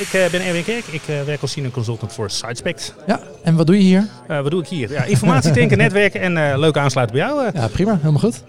ik eh, ben Erwin Kerk. Ik eh, werk als senior consultant voor Sidespect. Ja, en wat doe je hier? Eh, wat doe ik hier? Ja, informatie tanken, netwerken en leuk aansluiten bij jou. Ja, prima. Helemaal goed.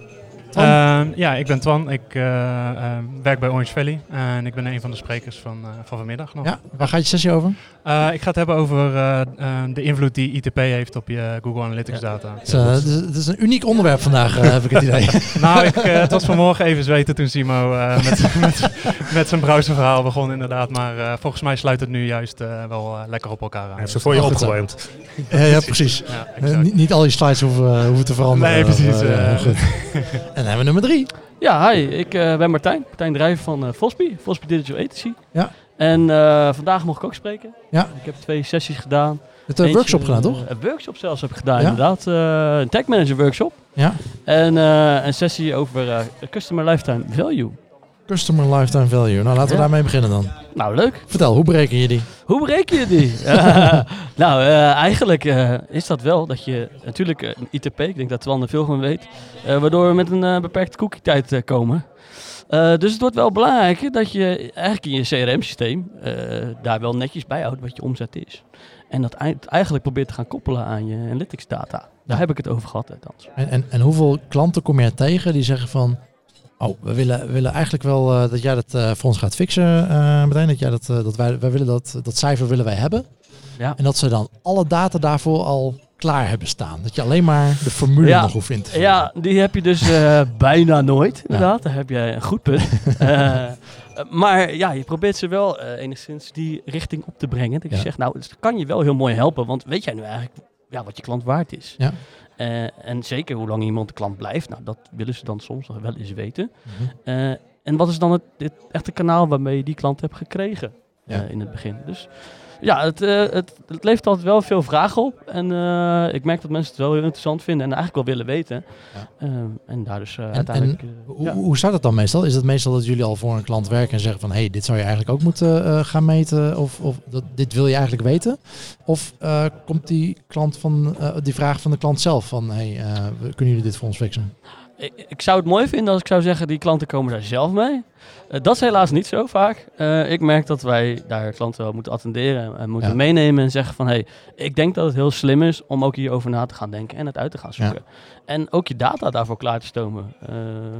Ehm, ja, ik ben Twan. Ik eh, eh, werk bij Orange Valley. en ik ben een van de sprekers van, eh, van vanmiddag nog. Ja, waar gaat je sessie over? Eh, ik ga het hebben over eh, eh, de invloed die ITP heeft op je Google Analytics data. Het is, een uniek onderwerp vandaag, eh, heb ik het idee. nou, ik, het was vanmorgen even zweten toen Simo eh, met, met, met zijn browserverhaal begon inderdaad. Maar eh, volgens mij sluit het nu juist eh, wel lekker op elkaar aan. Hij heeft ze voor je opgewarmd. ja, ja, precies. Ja, exact. niet, niet al je slides hoeven, hoeven te veranderen. Nee, precies, Dan hebben we nummer drie. Ja, hi. Ik eh, ben Martijn. Martijn Drijver van eh Vosby. Vosby Digital Agency. Ja. En eh, vandaag mocht ik ook spreken. Ja. Ik heb twee sessies gedaan. Het uh, Eentje, workshop gedaan, toch? Een workshop zelfs heb ik gedaan, Ja. inderdaad. Een tag manager workshop. Ja. En een sessie over customer lifetime value. Customer Lifetime Value. Nou, laten we Ja. daarmee beginnen dan. Nou, leuk. Vertel, hoe bereken je die? Hoe bereken je die? nou, eh, eigenlijk eh, is dat wel dat je natuurlijk eh, een ITP, ik denk dat Twan er veel van weet, eh, waardoor we met een eh, beperkte cookie-tijd eh, komen. Eh, dus het wordt wel belangrijk dat je eigenlijk in je CRM-systeem eh, daar wel netjes bij houdt wat je omzet is. En dat ei- eigenlijk probeert te gaan koppelen aan je analytics data. Daar heb ik het over gehad althans. En, en, en hoeveel klanten kom je tegen die zeggen van... Oh, we willen, we willen eigenlijk wel eh, dat jij dat eh, voor ons gaat fixen, eh meteen. Dat, jij dat, dat wij, wij willen dat, dat cijfer willen wij hebben. Ja. En dat ze dan alle data daarvoor al klaar hebben staan. Dat je alleen maar de formule Ja. nog hoeft in te vullen. Ja, die heb je dus bijna nooit, inderdaad. Daar heb je een goed punt. Maar ja, je probeert ze wel enigszins die richting op te brengen. Dat je Ja. zegt, nou, het kan je wel heel mooi helpen. Want weet jij nu eigenlijk ja, wat je klant waard is? Ja. Eh, en zeker hoe lang iemand de klant blijft. Nou, dat willen ze dan soms nog wel eens weten. Mhm. Eh, en wat is dan het, het echte kanaal waarmee je die klant hebt gekregen Ja. eh, in het begin? Dus ja, het, eh, het, het levert altijd wel veel vragen op. En eh, ik merk dat mensen het wel heel interessant vinden en eigenlijk wel willen weten. Ja. Eh, en daar dus En- uiteindelijk... Hoe, ja. hoe staat het dan meestal? Is het meestal dat jullie al voor een klant werken en zeggen van... hé, hey, dit zou je eigenlijk ook moeten gaan meten of, of dat, dit wil je eigenlijk weten? Of komt die, klant van, die vraag van de klant zelf van... hé, hey, kunnen jullie dit voor ons fixen? Ik, zou het mooi vinden als ik zou zeggen, die klanten komen daar zelf mee. Eh, dat is helaas niet zo vaak. Eh, ik merk dat wij daar klanten wel moeten attenderen en moeten Ja. meenemen en zeggen van... hey, ik denk dat het heel slim is om ook hierover na te gaan denken en het uit te gaan zoeken. En ook je data daarvoor klaar te stomen. Eh,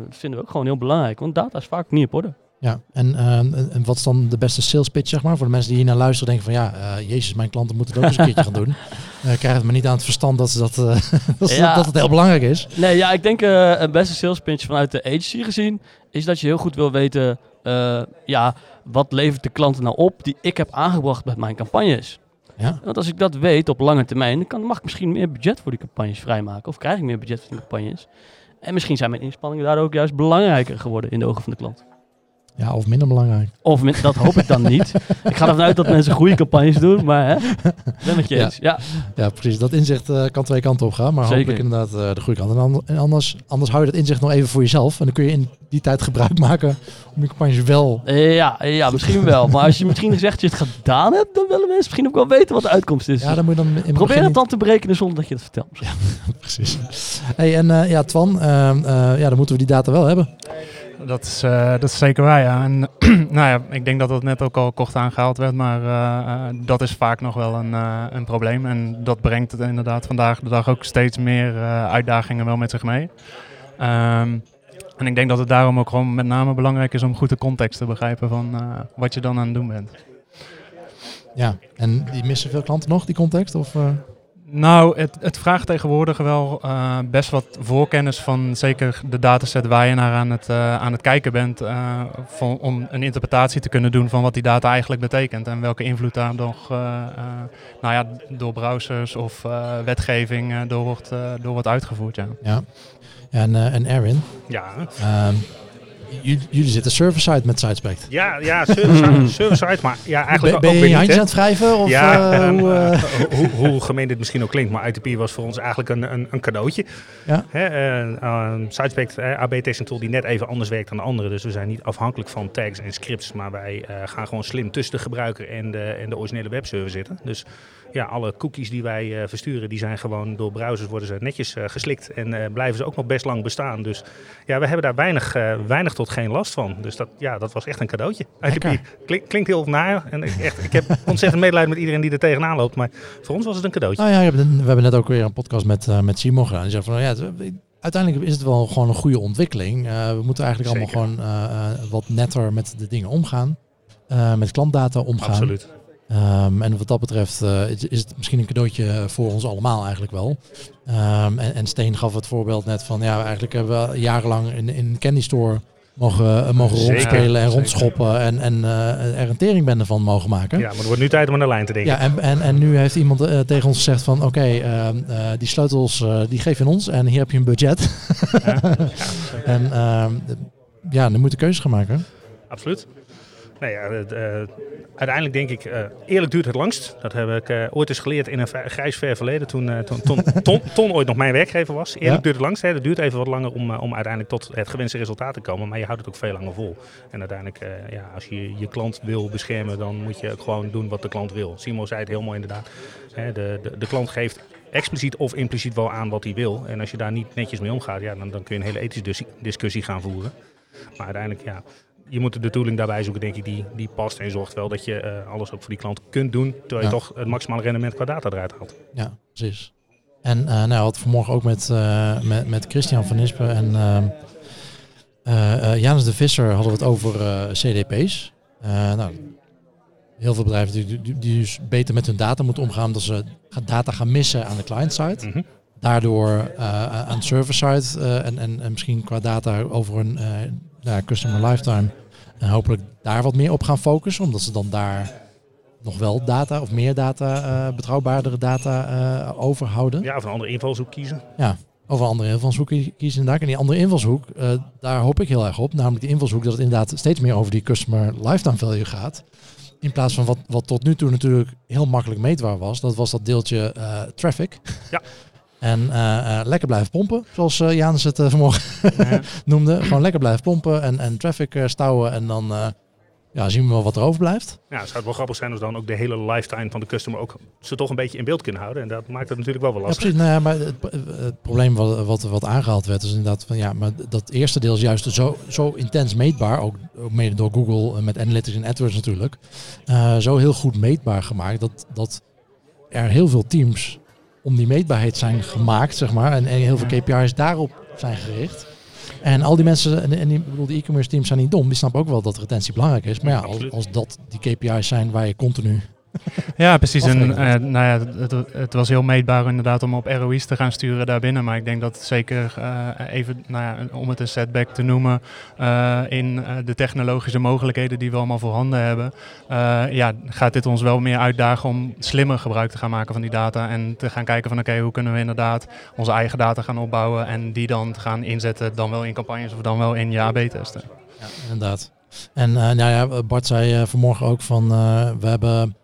dat vinden we ook gewoon heel belangrijk, want data is vaak niet op orde. Ja, en, eh, en, en wat is dan de beste sales pitch, zeg maar? Voor de mensen die hier naar luisteren denken van... ja, eh, jezus, mijn klanten moeten het ook eens een keertje gaan doen. Eh krijg het maar niet aan het verstand dat, ze dat, eh, dat, Ja. dat het heel belangrijk is. Nee, ja, ik denk een beste sales pitch vanuit de agency gezien is dat je heel goed wil weten, ja, wat levert de klant nou op die ik heb aangebracht met mijn campagnes. Ja, Want als ik dat weet op lange termijn, dan kan, mag ik misschien meer budget voor die campagnes vrijmaken. Of krijg ik meer budget voor die campagnes. En misschien zijn mijn inspanningen daardoor ook juist belangrijker geworden in de ogen van de klant. Ja of minder belangrijk. Of min- dat hoop ik dan niet. Ik ga ervan uit dat mensen goede campagnes doen, maar hè, ben met je Ja. eens. Ja. Ja, precies. Dat inzicht eh, kan twee kanten op gaan. Maar Zeker. hopelijk inderdaad eh, de goede kant. En, an- en anders, anders hou je dat inzicht nog even voor jezelf. En dan kun je in die tijd gebruik maken om je campagnes wel... Ja, ja, misschien wel. Maar als je misschien gezegd dat je het gedaan hebt, dan willen mensen misschien ook wel weten wat de uitkomst is. Ja, dan moet je dan in het Probeer het dan te berekenen zonder dat je het vertelt. niet- Precies. Hey, en eh, ja, Twan, ehm, eh, ja, dan moeten we die data wel hebben. Dat is, eh, dat is zeker waar, ja. En, nou ja, ik denk dat dat net ook al kort aangehaald werd, maar eh, eh, dat is vaak nog wel een, een probleem. En dat brengt het inderdaad vandaag de dag ook steeds meer uitdagingen wel met zich mee. Ehm, en ik denk dat het daarom ook gewoon met name belangrijk is om goed de context te begrijpen van wat je dan aan het doen bent. Ja, en die missen veel klanten nog, die context? Of? Nou, het, het vraagt tegenwoordig wel eh, best wat voorkennis van zeker de dataset waar je naar aan het, eh, aan het kijken bent. eh, van, om een interpretatie te kunnen doen van wat die data eigenlijk betekent. En welke invloed daar nog eh, eh, nou ja, door browsers of eh, wetgeving eh, door, wordt, eh, door wordt uitgevoerd. Ja. ja. En, eh, en Erwin, Ja, ehm, j- jullie zitten server-side met Sidespect. ja, ja site, maar ja, eigenlijk Ben, ben ook je je aan het wrijven? Of, ja, eh, en, hoe, eh, eh, hoe, hoe gemeen dit misschien ook klinkt, maar ITP was voor ons eigenlijk een, een, een cadeautje. Ja. Hè, eh, eh, Sidespect, AB-testing tool die net even anders werkt dan de andere. Dus we zijn niet afhankelijk van tags en scripts, maar wij gaan gewoon slim tussen de gebruiker en de, en de originele webserver zitten. Dus ja, alle cookies die wij versturen, die zijn gewoon door browsers worden ze netjes geslikt en blijven ze ook nog best lang bestaan. Dus ja, we hebben daar weinig, weinig tot geen last van. Dus dat, ja, dat was echt een cadeautje. Klink, klinkt heel naar. En ik, echt, ik heb ontzettend medelijden met iedereen die er tegenaan loopt. Maar voor ons was het een cadeautje. Nou ja, we hebben net ook weer een podcast met, met Simon gedaan. Die zegt van, ja, uiteindelijk is het wel gewoon een goede ontwikkeling. Uh, we moeten eigenlijk allemaal gewoon uh, wat netter met de dingen omgaan. Met klantdata omgaan. Absoluut. Um, en wat dat betreft is, is, het misschien een cadeautje voor ons allemaal eigenlijk wel. Um, en, en, Steen gaf het voorbeeld net van, ja, eigenlijk hebben we jarenlang in, in Candy Store mogen, eh, mogen rondspelen en rondschoppen en, en uh, er een teringbende van mogen maken. Ja, maar het wordt nu tijd om aan de lijn te denken. Ja, en, en, en nu heeft iemand uh, tegen ons gezegd van oké, okay, die sleutels die geef je ons en hier heb je een budget. Ja, en ja, nu moet je keuze gaan maken. Absoluut. Nee, ja, uiteindelijk denk ik, uh, eerlijk duurt het langst. Dat heb ik uh, ooit eens geleerd in een grijs ver verleden, toen, ton, ton, ton, ooit nog mijn werkgever was. Eerlijk duurt het langst. Hè. Het duurt even wat langer om, om uiteindelijk tot het gewenste resultaat te komen, maar je houdt het ook veel langer vol. En uiteindelijk, ja, als je je klant wil beschermen, dan moet je ook gewoon doen wat de klant wil. Simo zei het heel mooi inderdaad. Hè, de, de, de klant geeft expliciet of impliciet wel aan wat hij wil. En als je daar niet netjes mee omgaat, ja, dan, dan kun je een hele ethische discussie gaan voeren. Maar uiteindelijk, ja, je moet de tooling daarbij zoeken, denk ik, die, die past en zorgt wel dat je uh, alles ook voor die klant kunt doen, terwijl je toch het maximale rendement qua data eruit haalt. Ja, precies. En uh, nou, had vanmorgen ook met, uh, met, met Christian van Nispen en Janus de Visser hadden we het over CDP's. nou, heel veel bedrijven die, die, die, dus beter met hun data moeten omgaan, omdat ze data gaan missen aan de client-side. Mm -hmm. Daardoor aan server-side en, en, en misschien qua data over een nou, customer lifetime en hopelijk daar wat meer op gaan focussen, omdat ze dan daar nog wel data of meer data, uh, betrouwbaardere data uh, overhouden. Ja, of een andere invalshoek kiezen. Ja, of een andere invalshoek kiezen inderdaad. En die andere invalshoek, uh, daar hoop ik heel erg op. Namelijk die invalshoek dat het inderdaad steeds meer over die customer lifetime value gaat. In plaats van wat, wat tot nu toe natuurlijk heel makkelijk meetbaar was. Dat was dat deeltje traffic. Ja. En uh, uh, lekker blijven pompen, zoals uh, Janus het vanmorgen ja. noemde. Gewoon lekker blijven pompen en, en traffic stouwen. En dan ja, zien we wel wat er overblijft. Ja, het zou wel grappig zijn als dan ook de hele lifetime van de customer ook ze toch een beetje in beeld kunnen houden. En dat maakt het natuurlijk wel wel lastig. Ja, precies. Nou ja, maar het, het, probleem wat, wat, wat aangehaald werd, is inderdaad van ja, maar dat eerste deel is juist zo, zo intens meetbaar, ook, ook mede door Google met Analytics en AdWords natuurlijk, zo heel goed meetbaar gemaakt dat, dat er heel veel teams om die meetbaarheid zijn gemaakt, zeg maar. En, en heel veel KPI's daarop zijn gericht. En al die mensen, en, en die, bedoel, de e-commerce teams zijn niet dom. Die snappen ook wel dat retentie belangrijk is. Maar ja, als, als dat die KPI's zijn waar je continu ja, precies. En uh, nou ja, het, het, was heel meetbaar inderdaad om op ROI's te gaan sturen daarbinnen. Maar ik denk dat zeker uh, even, nou ja, om het een setback te noemen, uh, in de technologische mogelijkheden die we allemaal voorhanden hebben, ja, gaat dit ons wel meer uitdagen om slimmer gebruik te gaan maken van die data. En te gaan kijken van oké, hoe kunnen we inderdaad onze eigen data gaan opbouwen en die dan gaan inzetten, dan wel in campagnes of dan wel in je AB-testen. Ja, inderdaad. En nou ja, Bart zei vanmorgen ook van we hebben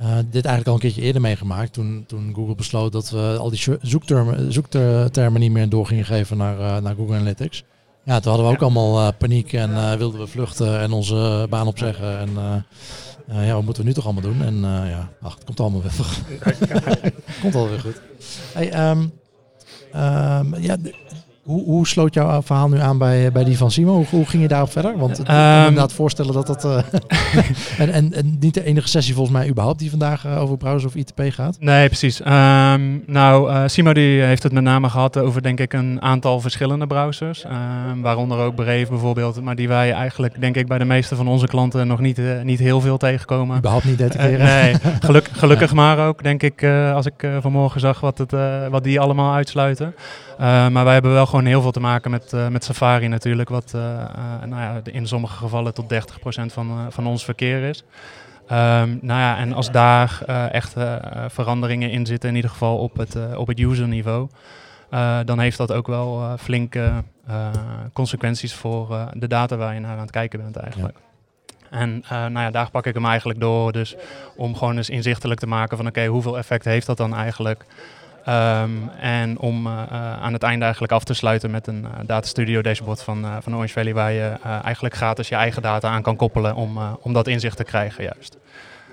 uh, dit eigenlijk al een keertje eerder meegemaakt. Toen, toen Google besloot dat we al die zoektermen, zoektermen niet meer door gingen geven naar, uh, naar Google Analytics. Ja, toen hadden we ook allemaal uh, paniek en wilden we vluchten en onze baan opzeggen. En ja, wat moeten we nu toch allemaal doen? En ja, ach, het komt allemaal weer goed. komt alweer goed. Hey, um, um, ja, hoe, hoe, sloot jouw verhaal nu aan bij, bij die van Simo? Hoe, hoe ging je daarop verder? Want ik kan me ehm, inderdaad voorstellen dat dat... Uh, en, en, en, niet de enige sessie volgens mij überhaupt die vandaag uh, over browsers of ITP gaat. Nee, precies. Um, nou, uh, Simo die heeft het met name gehad over denk ik een aantal verschillende browsers. Um, waaronder ook Brave bijvoorbeeld. Maar die wij eigenlijk denk ik bij de meeste van onze klanten nog niet, niet heel veel tegenkomen. Überhaupt niet detecteren. nee, geluk, gelukkig maar ook denk ik als ik vanmorgen zag wat, het, wat die allemaal uitsluiten. Maar wij hebben wel gewoon heel veel te maken met, uh, met Safari natuurlijk, wat uh, nou ja, in sommige gevallen tot 30% van, van ons verkeer is. Um, nou ja, en als daar echt veranderingen in zitten, in ieder geval op het, op het userniveau, dan heeft dat ook wel flinke consequenties voor de data waar je naar aan het kijken bent eigenlijk. En nou ja, daar pak ik hem eigenlijk door. Dus om gewoon eens inzichtelijk te maken van oké, hoeveel effect heeft dat dan eigenlijk Um, en om uh, aan het einde eigenlijk af te sluiten met een uh, data studio dashboard van, van Orange Valley, waar je eigenlijk gratis je eigen data aan kan koppelen om, om dat inzicht te krijgen juist.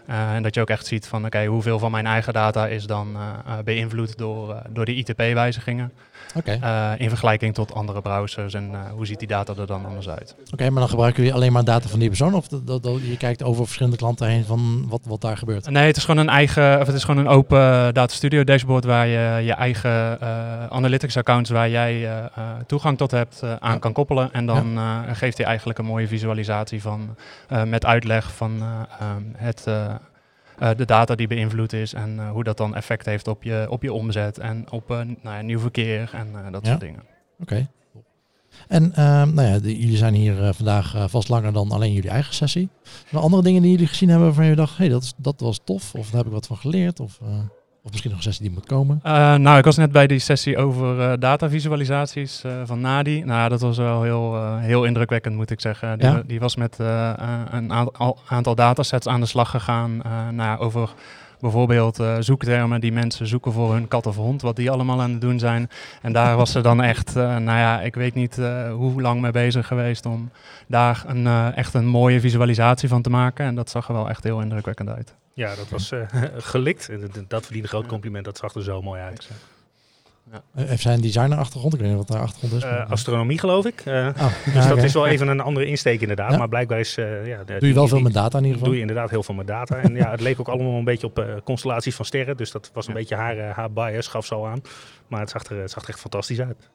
Uh, en dat je ook echt ziet van oké, hoeveel van mijn eigen data is dan beïnvloed door, door die ITP-wijzigingen. Okay. in vergelijking tot andere browsers en hoe ziet die data er dan anders uit. Oké, maar dan gebruiken jullie alleen maar data van die persoon of dat, dat, je kijkt over verschillende klanten heen van wat, wat daar gebeurt? Nee, het is gewoon een eigen, of het is gewoon een open data studio dashboard waar je je eigen analytics accounts waar jij toegang tot hebt aan kan koppelen. En dan geeft hij eigenlijk een mooie visualisatie van met uitleg van ehm, het uh, de data die beïnvloed is en uh, hoe dat dan effect heeft op je, op je omzet en op uh, nou ja, nieuw verkeer en dat ja. soort dingen. Oké. Okay. En ehm, nou ja, de, jullie zijn hier vandaag vast langer dan alleen jullie eigen sessie. Maar andere dingen die jullie gezien hebben waarvan je dacht, hé, hey, dat, dat was tof of daar heb ik wat van geleerd? Of, of misschien nog een sessie die moet komen? Uh, nou, ik was net bij die sessie over uh, datavisualisaties uh, van Nadi. Nou, dat was wel heel, heel indrukwekkend, moet ik zeggen. Die, ja? die was met een aantal, aantal datasets aan de slag gegaan nou, over bijvoorbeeld zoektermen die mensen zoeken voor hun kat of hond, wat die allemaal aan het doen zijn. En daar was ze dan echt, nou ja, ik weet niet hoe lang mee bezig geweest om daar een, echt een mooie visualisatie van te maken. En dat zag er wel echt heel indrukwekkend uit. Ja, dat was gelikt. Dat verdient een groot compliment. Dat zag er zo mooi uit. Ja. Heeft zij een designer achtergrond? Ik weet niet wat daar achtergrond is. Uh, astronomie geloof ik. Uh, oh, dus dat is wel even een andere insteek inderdaad. Ja? Maar blijkbaar is... Uh, ja, de, doe je wel veel met data in ieder geval? Doe je inderdaad heel veel met data. en ja, het leek ook allemaal een beetje op constellaties van sterren. Dus dat was een beetje haar, haar bias, gaf zo aan. Maar het zag er, het zag er echt fantastisch uit.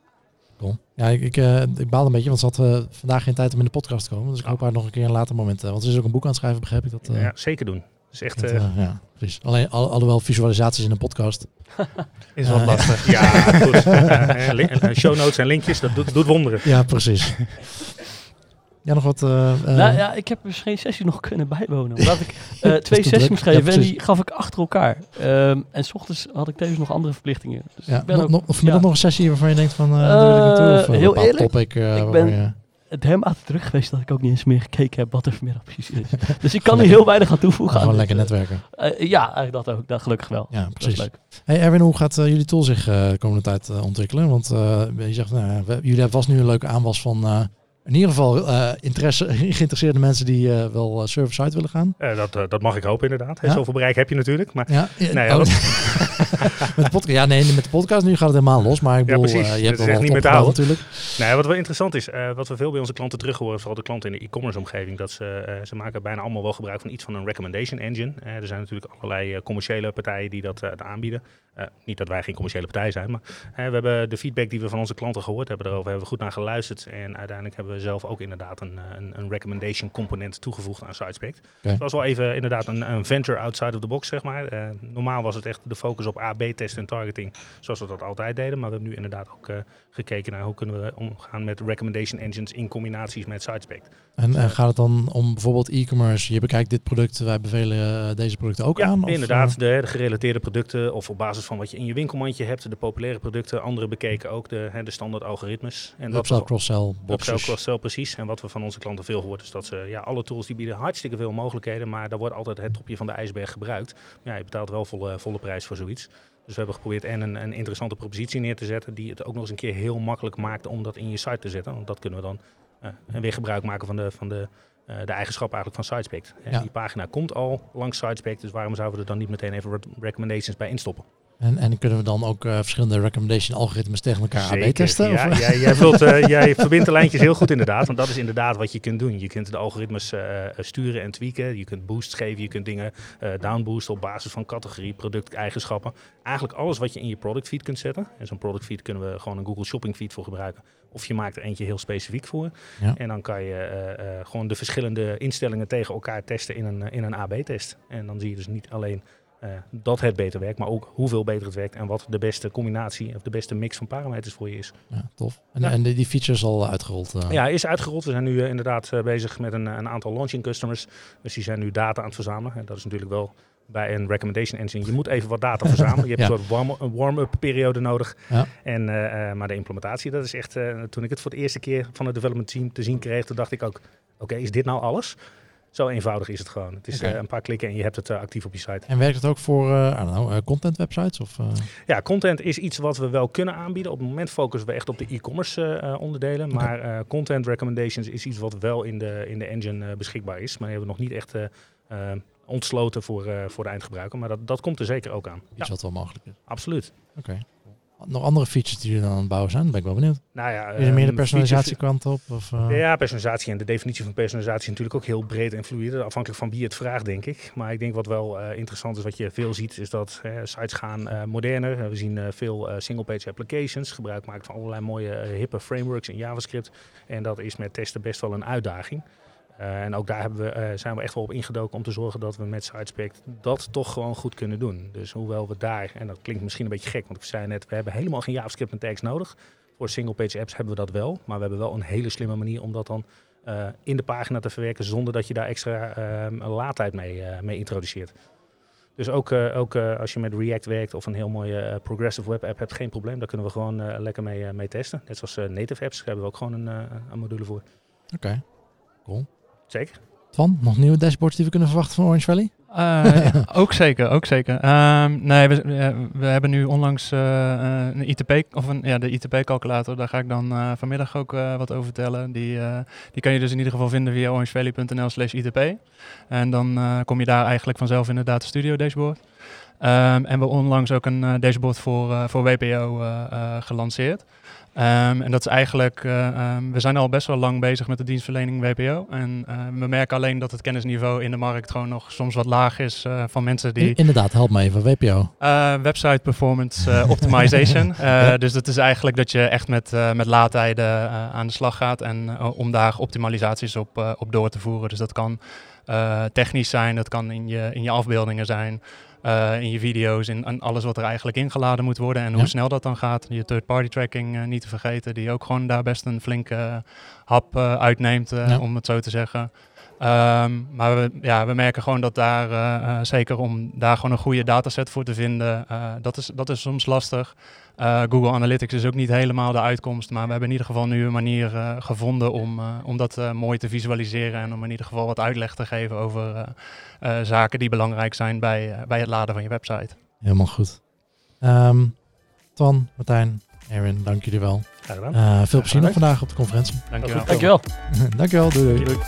Cool. Ja, ik, ik, ik baal een beetje, want ze had vandaag geen tijd om in de podcast te komen. Dus ik hoop oh. haar nog een keer een later moment. want ze is ook een boek aan het schrijven, begrijp ik dat. ja, zeker doen. Dus echt, dat, uh, ja, precies. Alleen, al, alhoewel visualisaties in een podcast. is wat uh, lastig. ja, goed. show notes en linkjes, dat doet, doet wonderen. Ja, precies. Ja, nog wat? Uh, nou ja, ik heb dus geen sessie nog kunnen bijwonen. Omdat ik uh, twee sessies moest geven ja, en die gaf ik achter elkaar. Um, en s ochtends had ik tevens nog andere verplichtingen. Dus ja, ik ben ook, of ja. nog een sessie waarvan je denkt van, uh, uh, wil ik naartoe? Of heel eerlijk, topic, ik ben, je het helemaal terug geweest dat ik ook niet eens meer gekeken heb wat er vanmiddag precies is. dus ik kan hier heel weinig aan toevoegen. Gewoon lekker netwerken. Uh, ja, eigenlijk dat ook. Dat gelukkig wel. Ja, precies. leuk. Hey Erwin, hoe gaat uh, jullie tool zich uh, de komende tijd ontwikkelen? Want je zegt, nou, we, jullie hebben vast nu een leuke aanwas van in ieder geval uh, interesse, geïnteresseerde mensen die uh, wel uh, server-side willen gaan. dat, dat mag ik hopen inderdaad. Ja? Zoveel bereik heb je natuurlijk. Maar, ja, nee, oh. met de podcast, ja, nee, met de podcast nu gaat het helemaal los. Maar ik bedoel, ja, je hebt het niet houden natuurlijk. Nee, wat wel interessant is, wat we veel bij onze klanten terug horen, vooral de klanten in de e-commerce omgeving, dat ze, ze maken bijna allemaal wel gebruik van iets van een recommendation engine. er zijn natuurlijk allerlei commerciële partijen die dat aanbieden. niet dat wij geen commerciële partij zijn, maar we hebben de feedback die we van onze klanten gehoord hebben erover, hebben we goed naar geluisterd. En uiteindelijk hebben we zelf ook inderdaad een, een, een recommendation component toegevoegd aan SiteSpect. Ja. Het was wel even inderdaad een, een, venture outside of the box, zeg maar. Uh, normaal was het echt de focus op AB-test en targeting, zoals we dat altijd deden. Maar we hebben nu inderdaad ook uh, gekeken naar hoe kunnen we omgaan met recommendation engines in combinaties met SiteSpect. En uh, gaat het dan om bijvoorbeeld e-commerce? Je bekijkt dit product, wij bevelen deze producten ook ja, aan? Of inderdaad, de, de, gerelateerde producten of op basis van wat je in je winkelmandje hebt, de populaire producten, andere bekeken ook de, de standaard algoritmes. En upsell, cross-sell, upsell, cross-sell, precies. En wat we van onze klanten veel gehoord is dat ze, ja, alle tools die bieden hartstikke veel mogelijkheden, maar daar wordt altijd het topje van de ijsberg gebruikt. Ja, je betaalt wel volle, volle prijs voor zoiets. Dus we hebben geprobeerd en een, een, interessante propositie neer te zetten die het ook nog eens een keer heel makkelijk maakt om dat in je site te zetten. Want dat kunnen we dan uh, weer gebruik maken van de, van de, uh, de eigenschap eigenlijk van SiteSpect. Ja. Die pagina komt al langs SiteSpect, dus waarom zouden we er dan niet meteen even recommendations bij instoppen? En, en kunnen we dan ook uh, verschillende recommendation algoritmes tegen elkaar AB testen? Ja, of? jij, jij, vult, uh, jij verbindt de lijntjes heel goed inderdaad. Want dat is inderdaad wat je kunt doen. Je kunt de algoritmes uh, sturen en tweaken. Je kunt boosts geven. Je kunt dingen downboosten op basis van categorie, producteigenschappen. Eigenlijk alles wat je in je product feed kunt zetten. En zo'n product feed kunnen we gewoon een Google Shopping feed voor gebruiken. Of je maakt er eentje heel specifiek voor. Ja. En dan kan je gewoon de verschillende instellingen tegen elkaar testen in een, in een AB-test. En dan zie je dus niet alleen dat het beter werkt, maar ook hoeveel beter het werkt en wat de beste combinatie of de beste mix van parameters voor je is. Ja, tof. En, ja. en die feature is al uitgerold? Uh. Ja, is uitgerold. We zijn nu uh, inderdaad bezig met een, een, aantal launching customers. Dus die zijn nu data aan het verzamelen. En dat is natuurlijk wel bij een recommendation engine. Je moet even wat data verzamelen. Je hebt ja. een soort warm, warm-up periode nodig. Ja. En, maar de implementatie, dat is echt... toen ik het voor de eerste keer van het development team te zien kreeg, toen dacht ik ook... Oké, is dit nou alles? Zo eenvoudig is het gewoon. Het is okay. uh, een paar klikken en je hebt het uh, actief op je site. En werkt het ook voor uh, know, content websites? Of, Ja, content is iets wat we wel kunnen aanbieden. Op het moment focussen we echt op de e-commerce onderdelen. Okay. Maar content recommendations is iets wat wel in de, in de engine beschikbaar is. Maar die hebben we nog niet echt ontsloten voor, eh, voor de eindgebruiker. Maar dat, dat komt er zeker ook aan. Iets wat wel mogelijk is. absoluut. Oké. Nog andere features die jullie dan aan het bouwen zijn? Ben ik wel benieuwd. Nou ja, Is er meer de ehm, personalisatiekant op? Of, eh? Ja, personalisatie en de definitie van personalisatie is natuurlijk ook heel breed en fluide, afhankelijk van wie het vraagt, denk ik. Maar ik denk wat wel eh, interessant is, wat je veel ziet, is dat sites gaan eh, moderner. We zien veel single-page applications, gebruik maken van allerlei mooie hippe frameworks in JavaScript. En dat is met testen best wel een uitdaging. Eh, en ook daar we, eh, zijn we echt wel op ingedoken om te zorgen dat we met SiteSpec dat toch gewoon goed kunnen doen. Dus hoewel we daar, en dat klinkt misschien een beetje gek, want ik zei net, we hebben helemaal geen JavaScript en tags nodig. Voor single-page apps hebben we dat wel, maar we hebben wel een hele slimme manier om dat dan eh, in de pagina te verwerken zonder dat je daar extra ehm, laadtijd mee, mee introduceert. Dus ook, ook als je met React werkt of een heel mooie progressive web app hebt, geen probleem. Daar kunnen we gewoon lekker mee, mee testen. Net zoals native apps, daar hebben we ook gewoon een, een module voor. Oké. Zeker. Twan, nog nieuwe dashboards die we kunnen verwachten van Orange Valley? Eh, ook zeker, ook zeker. Ehm, nee, we, eh, we hebben nu onlangs eh, een ITP, of een, ja, de ITP-calculator. Daar ga ik dan eh, vanmiddag ook eh, wat over vertellen. Die, eh, die kan je dus in ieder geval vinden via orangevalley.nl slash ITP. En dan eh, kom je daar eigenlijk vanzelf in de Data Studio dashboard. Ehm, en we onlangs ook een dashboard voor, eh, voor WPO eh, eh, gelanceerd. Ehm, en dat is eigenlijk, eh, ehm, we zijn al best wel lang bezig met de dienstverlening WPO. En eh, we merken alleen dat het kennisniveau in de markt gewoon nog soms wat laag is eh, van mensen die... Inderdaad, help me even. WPO. Eh, website performance optimization. Dus dat is eigenlijk dat je echt met, met laadtijden aan de slag gaat en om daar optimalisaties op, op door te voeren. Dus dat kan technisch zijn, dat kan in je, in je afbeeldingen zijn, eh, in je video's, in, alles wat er eigenlijk ingeladen moet worden en hoe Ja. snel dat dan gaat. Je third-party tracking eh, niet te vergeten, die ook gewoon daar best een flinke eh, hap uitneemt, Ja. om het zo te zeggen. Ehm, maar we, ja, we merken gewoon dat daar, eh, eh, zeker om daar gewoon een goede dataset voor te vinden, eh, dat, is, dat is soms lastig. Eh, Google Analytics is ook niet helemaal de uitkomst, maar we hebben in ieder geval nu een manier gevonden om, om dat mooi te visualiseren en om in ieder geval wat uitleg te geven over eh, eh, zaken die belangrijk zijn bij, bij het laden van je website. Helemaal goed. Ehm Twan, Martijn, Erwin, dank jullie wel. Graag gedaan. Eh, veel plezier nog vandaag op de conferentie. Dankjewel. goed. Dankjewel. Dankjewel, doei doei. Doei.